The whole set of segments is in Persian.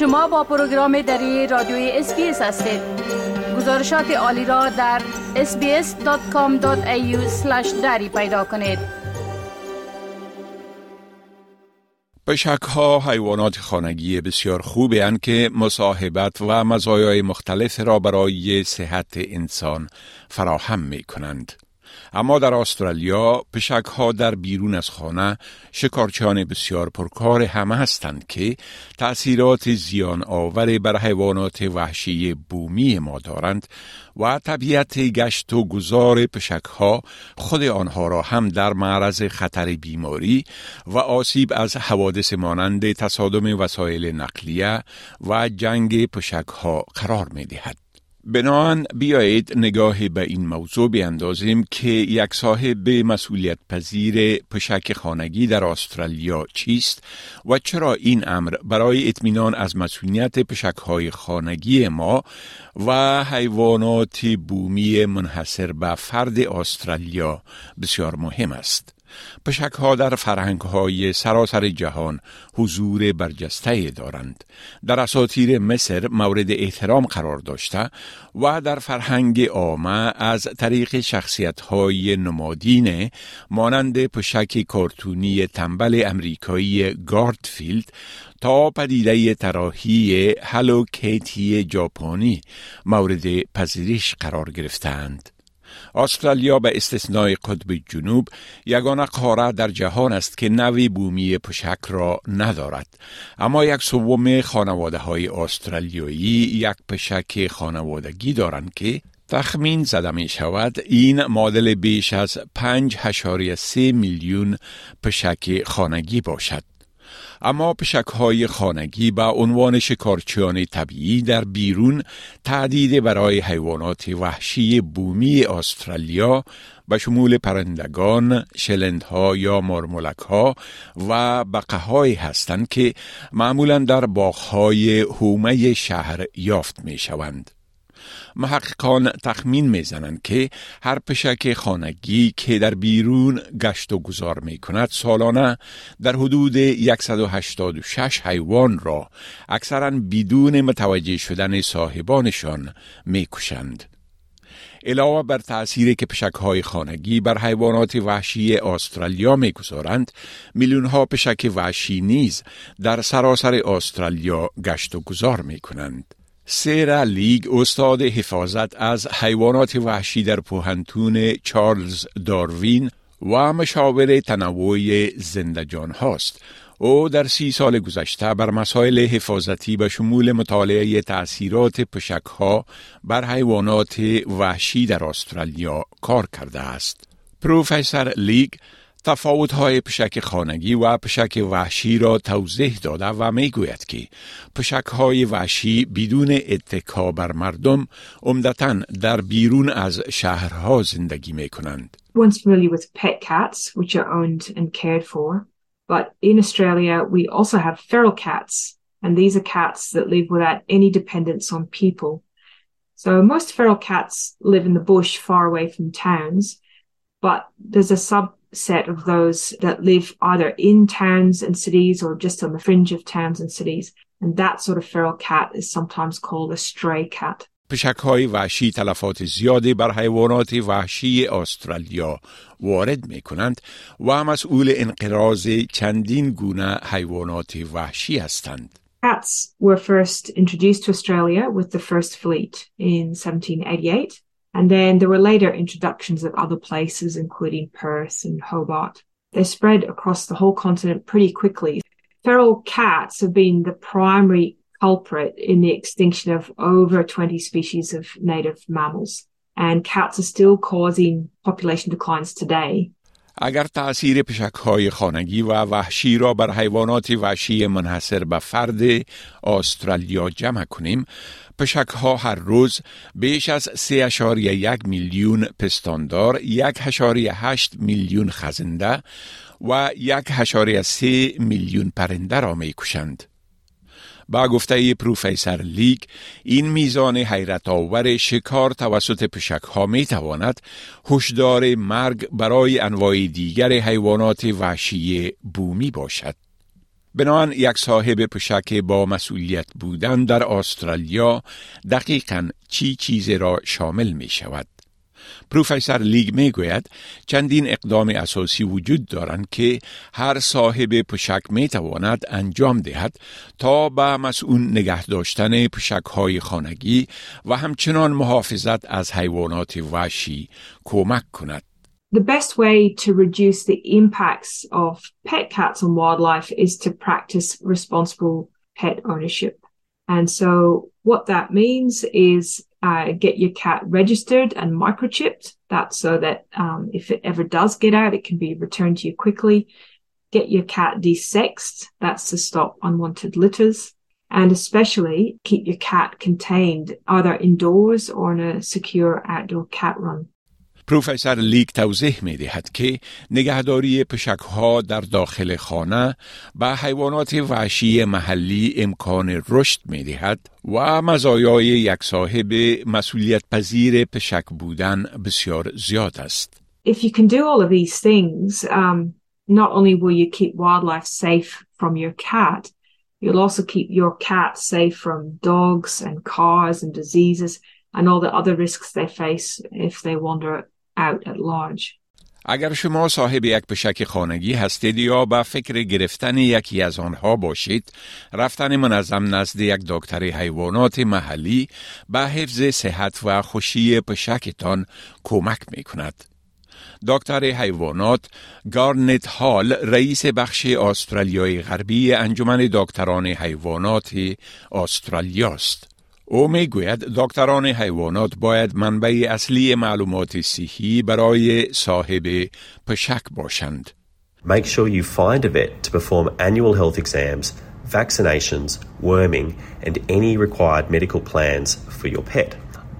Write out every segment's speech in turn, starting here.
شما با پروگرام دری رادیوی SBS هستید گزارشات عالی را در sbs.com.au دری پیدا کنید پشک ها حیوانات خانگی بسیار خوبی هستند که مصاحبت و مزایای مختلف را برای صحت انسان فراهم می کنند. اما در استرالیا پشک ها در بیرون از خانه شکارچیان بسیار پرکار همه هستند که تأثیرات زیان آور بر حیوانات وحشی بومی ما دارند و طبیعت گشت و گذار پشک ها خود آنها را هم در معرض خطر بیماری و آسیب از حوادث مانند تصادم وسایل نقلیه و جنگ پشک ها قرار می دهد. بناهن بیایید نگاه به این موضوع بیندازیم که یک صاحب مسئولیت پذیر پشک خانگی در استرالیا چیست و چرا این امر برای اطمینان از مسئولیت پشک های خانگی ما و حیوانات بومی منحصر به فرد استرالیا بسیار مهم است. پشک ها در فرهنگ های سراسر جهان حضور برجسته دارند. در اساطیر مصر مورد احترام قرار داشته و در فرهنگ عامه از طریق شخصیت های نمادین مانند پشک کارتونی تنبل امریکایی گاردفیلد تا پدیده تراحی هلو کیتی ژاپنی مورد پذیرش قرار گرفتند. استرالیا به استثنای قطب جنوب یگانه قاره در جهان است که نوی بومی پشک را ندارد. اما یک سوم خانواده های استرالیایی یک پشک خانوادگی دارند که تخمین زده می شود این مدل بیش از 5.3 میلیون پشک خانگی باشد. اما پشک های خانگی به عنوان شکارچیان طبیعی در بیرون تعدید برای حیوانات وحشی بومی استرالیا به شمول پرندگان، شلندها یا مرمولک ها و بقه هستند که معمولا در باغهای هومه شهر یافت می شوند. محققان تخمین می‌زنند که هر پشک خانگی که در بیرون گشت و گذار می کند سالانه در حدود 186 حیوان را اکثرا بدون متوجه شدن صاحبانشان می کشند. علاوه بر تأثیری که پشک های خانگی بر حیوانات وحشی استرالیا می‌گذارند میلیون ها پشک وحشی نیز در سراسر استرالیا گشت و گذار می کنند. سیرا لیگ استاد حفاظت از حیوانات وحشی در پوهنتون چارلز داروین و مشاور تنوع زندجان هاست. او در سی سال گذشته بر مسائل حفاظتی به شمول مطالعه تأثیرات پشک ها بر حیوانات وحشی در استرالیا کار کرده است. پروفسور لیگ تفاوت های پشک خانگی و پشک وحشی را توضیح داده و می گوید که پشک های وحشی بدون اتکا بر مردم عمدتا در بیرون از شهرها زندگی می کنند. Everyone's familiar with pet cats, which are owned and cared for. But in Australia, we also have feral cats, and these are cats that live without any dependence on people. So most feral cats live in the bush far away from towns, but there's a sub set of those that live either in towns and cities or just on the fringe of towns and cities. And that sort of feral cat is sometimes called a stray cat. پشک های وحشی تلفات زیادی بر حیوانات وحشی استرالیا وارد می کنند و مسئول انقراض چندین گونه حیوانات وحشی هستند. Cats were first introduced to Australia with the first fleet in 1788 And then there were later introductions of other places, including Perth and Hobart. They spread across the whole continent pretty quickly. Feral cats have been the primary culprit in the extinction of over 20 species of native mammals. And cats are still causing population declines today. اگر تأثیر پشک های خانگی و وحشی را بر حیوانات وحشی منحصر به فرد استرالیا جمع کنیم پشک ها هر روز بیش از 3.1 میلیون پستاندار، 1.8 میلیون خزنده و 1.3 میلیون پرنده را می کشند. با گفته پروفیسر لیگ این میزان حیرت آور شکار توسط پشک ها می تواند هشدار مرگ برای انواع دیگر حیوانات وحشی بومی باشد. بنان یک صاحب پشک با مسئولیت بودن در استرالیا دقیقا چی چیز را شامل می شود؟ پروفسور لیگ می گوید چندین اقدام اساسی وجود دارند که هر صاحب پشک می تواند انجام دهد تا به مسئول نگه داشتن پشک های خانگی و همچنان محافظت از حیوانات وحشی کمک کند. The best way to reduce the impacts of pet cats on wildlife is to practice responsible pet ownership. And so what that means is uh, get your cat registered and microchipped. That's so that um, if it ever does get out, it can be returned to you quickly. Get your cat desexed. That's to stop unwanted litters. And especially keep your cat contained either indoors or in a secure outdoor cat run. پروفسور لیک توضیح می دهد که نگهداری پشک ها در داخل خانه به حیوانات وحشی محلی امکان رشد می دهد و مزایای یک صاحب مسئولیت پذیر پشک بودن بسیار زیاد است. If you can do all of these things, um, not only will you keep wildlife safe from your cat, you'll also keep your cat safe from dogs and cars and diseases and all the other risks they face if they wander out at large. اگر شما صاحب یک پشک خانگی هستید یا به فکر گرفتن یکی از آنها باشید، رفتن منظم نزد یک دکتر حیوانات محلی به حفظ صحت و خوشی پشکتان کمک می کند. دکتر حیوانات گارنت هال رئیس بخش استرالیای غربی انجمن دکتران حیوانات استرالیا است. او میگوید دکتران حیوانات باید منبع اصلی معلومات صحی برای صاحب پشک باشند. Make sure you find a vet to perform annual health exams, vaccinations, worming, and any required medical plans for your pet.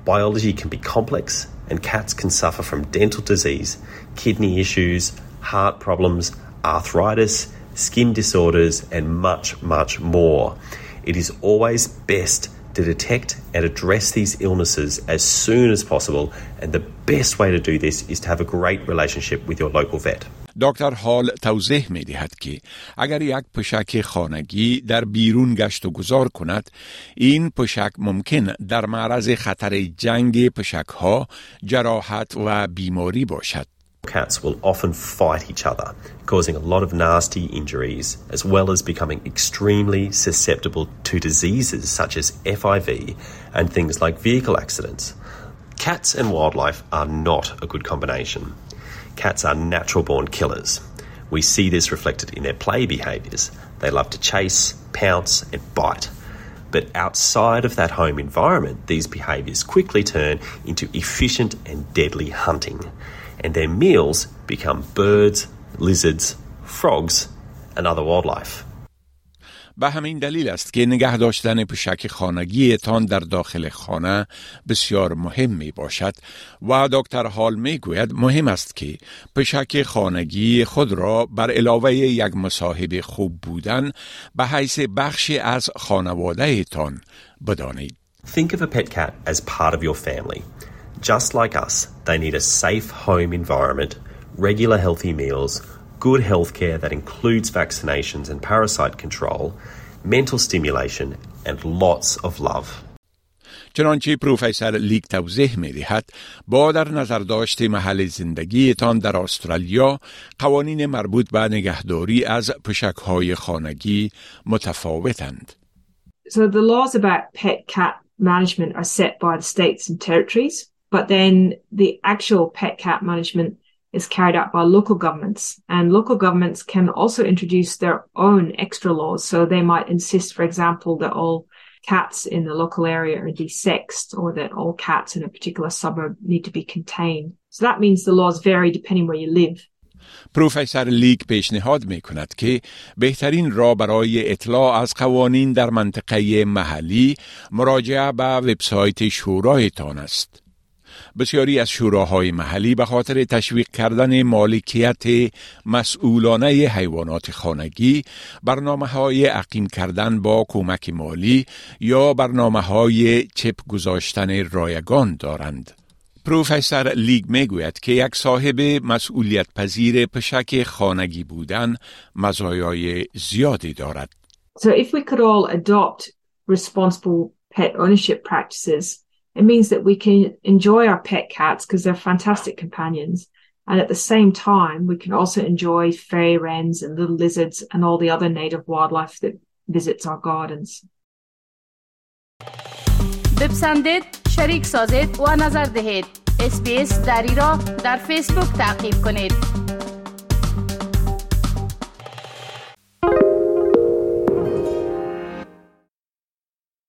Biology can be complex, and cats can suffer from dental disease, kidney issues, heart problems, arthritis, skin disorders, and much, much more. It is always best to detect and address these illnesses as soon as possible. And the best way to do this is to have a great relationship with your local vet. دکتر هال توضیح می دهد که اگر یک پشک خانگی در بیرون گشت و گذار کند این پشک ممکن در معرض خطر جنگ پشک ها جراحت و بیماری باشد Cats will often fight each other, causing a lot of nasty injuries, as well as becoming extremely susceptible to diseases such as FIV and things like vehicle accidents. Cats and wildlife are not a good combination. Cats are natural born killers. We see this reflected in their play behaviours. They love to chase, pounce, and bite. But outside of that home environment, these behaviours quickly turn into efficient and deadly hunting and their meals become birds, lizards, frogs, and other wildlife. به همین دلیل است که نگه داشتن پشک خانگی تان در داخل خانه بسیار مهم می باشد و دکتر حال می گوید مهم است که پشک خانگی خود را بر علاوه یک مصاحب خوب بودن به حیث بخشی از خانواده تان بدانید. Think of a pet cat as part of your family. Just like us, they need a safe home environment, regular healthy meals, good healthcare that includes vaccinations and parasite control, mental stimulation, and lots of love. چنانچه پروفسور لیک توضیح می دهد با در نظر داشت محل زندگیتان در استرالیا قوانین مربوط به نگهداری از پشک های خانگی متفاوتند. So the laws about pet cat management are set by the states and territories. But then the actual pet cat management is carried out by local governments and local governments can also introduce their own extra laws. So they might insist, for example, that all cats in the local area are desexed or that all cats in a particular suburb need to be contained. So that means the laws vary depending where you live. پروفسور لیک پیشنهاد می کند که بهترین را برای اطلاع از قوانین در منطقه محلی مراجعه به وبسایت شورایتان است. بسیاری از شوراهای محلی به خاطر تشویق کردن مالکیت مسئولانه حیوانات خانگی برنامه های عقیم کردن با کمک مالی یا برنامه های چپ گذاشتن رایگان دارند. پروفسور لیگ می‌گوید که یک صاحب مسئولیت پذیر پشک خانگی بودن مزایای زیادی دارد. So if we could all adopt responsible pet ownership practices, it means that we can enjoy our pet cats because they're fantastic companions. And at the same time, we can also enjoy fairy wrens and little lizards and all the other native wildlife that visits our gardens. بپسندید، شریک سازید و نظر دهید. اسپیس دری را در فیسبوک تعقیب کنید.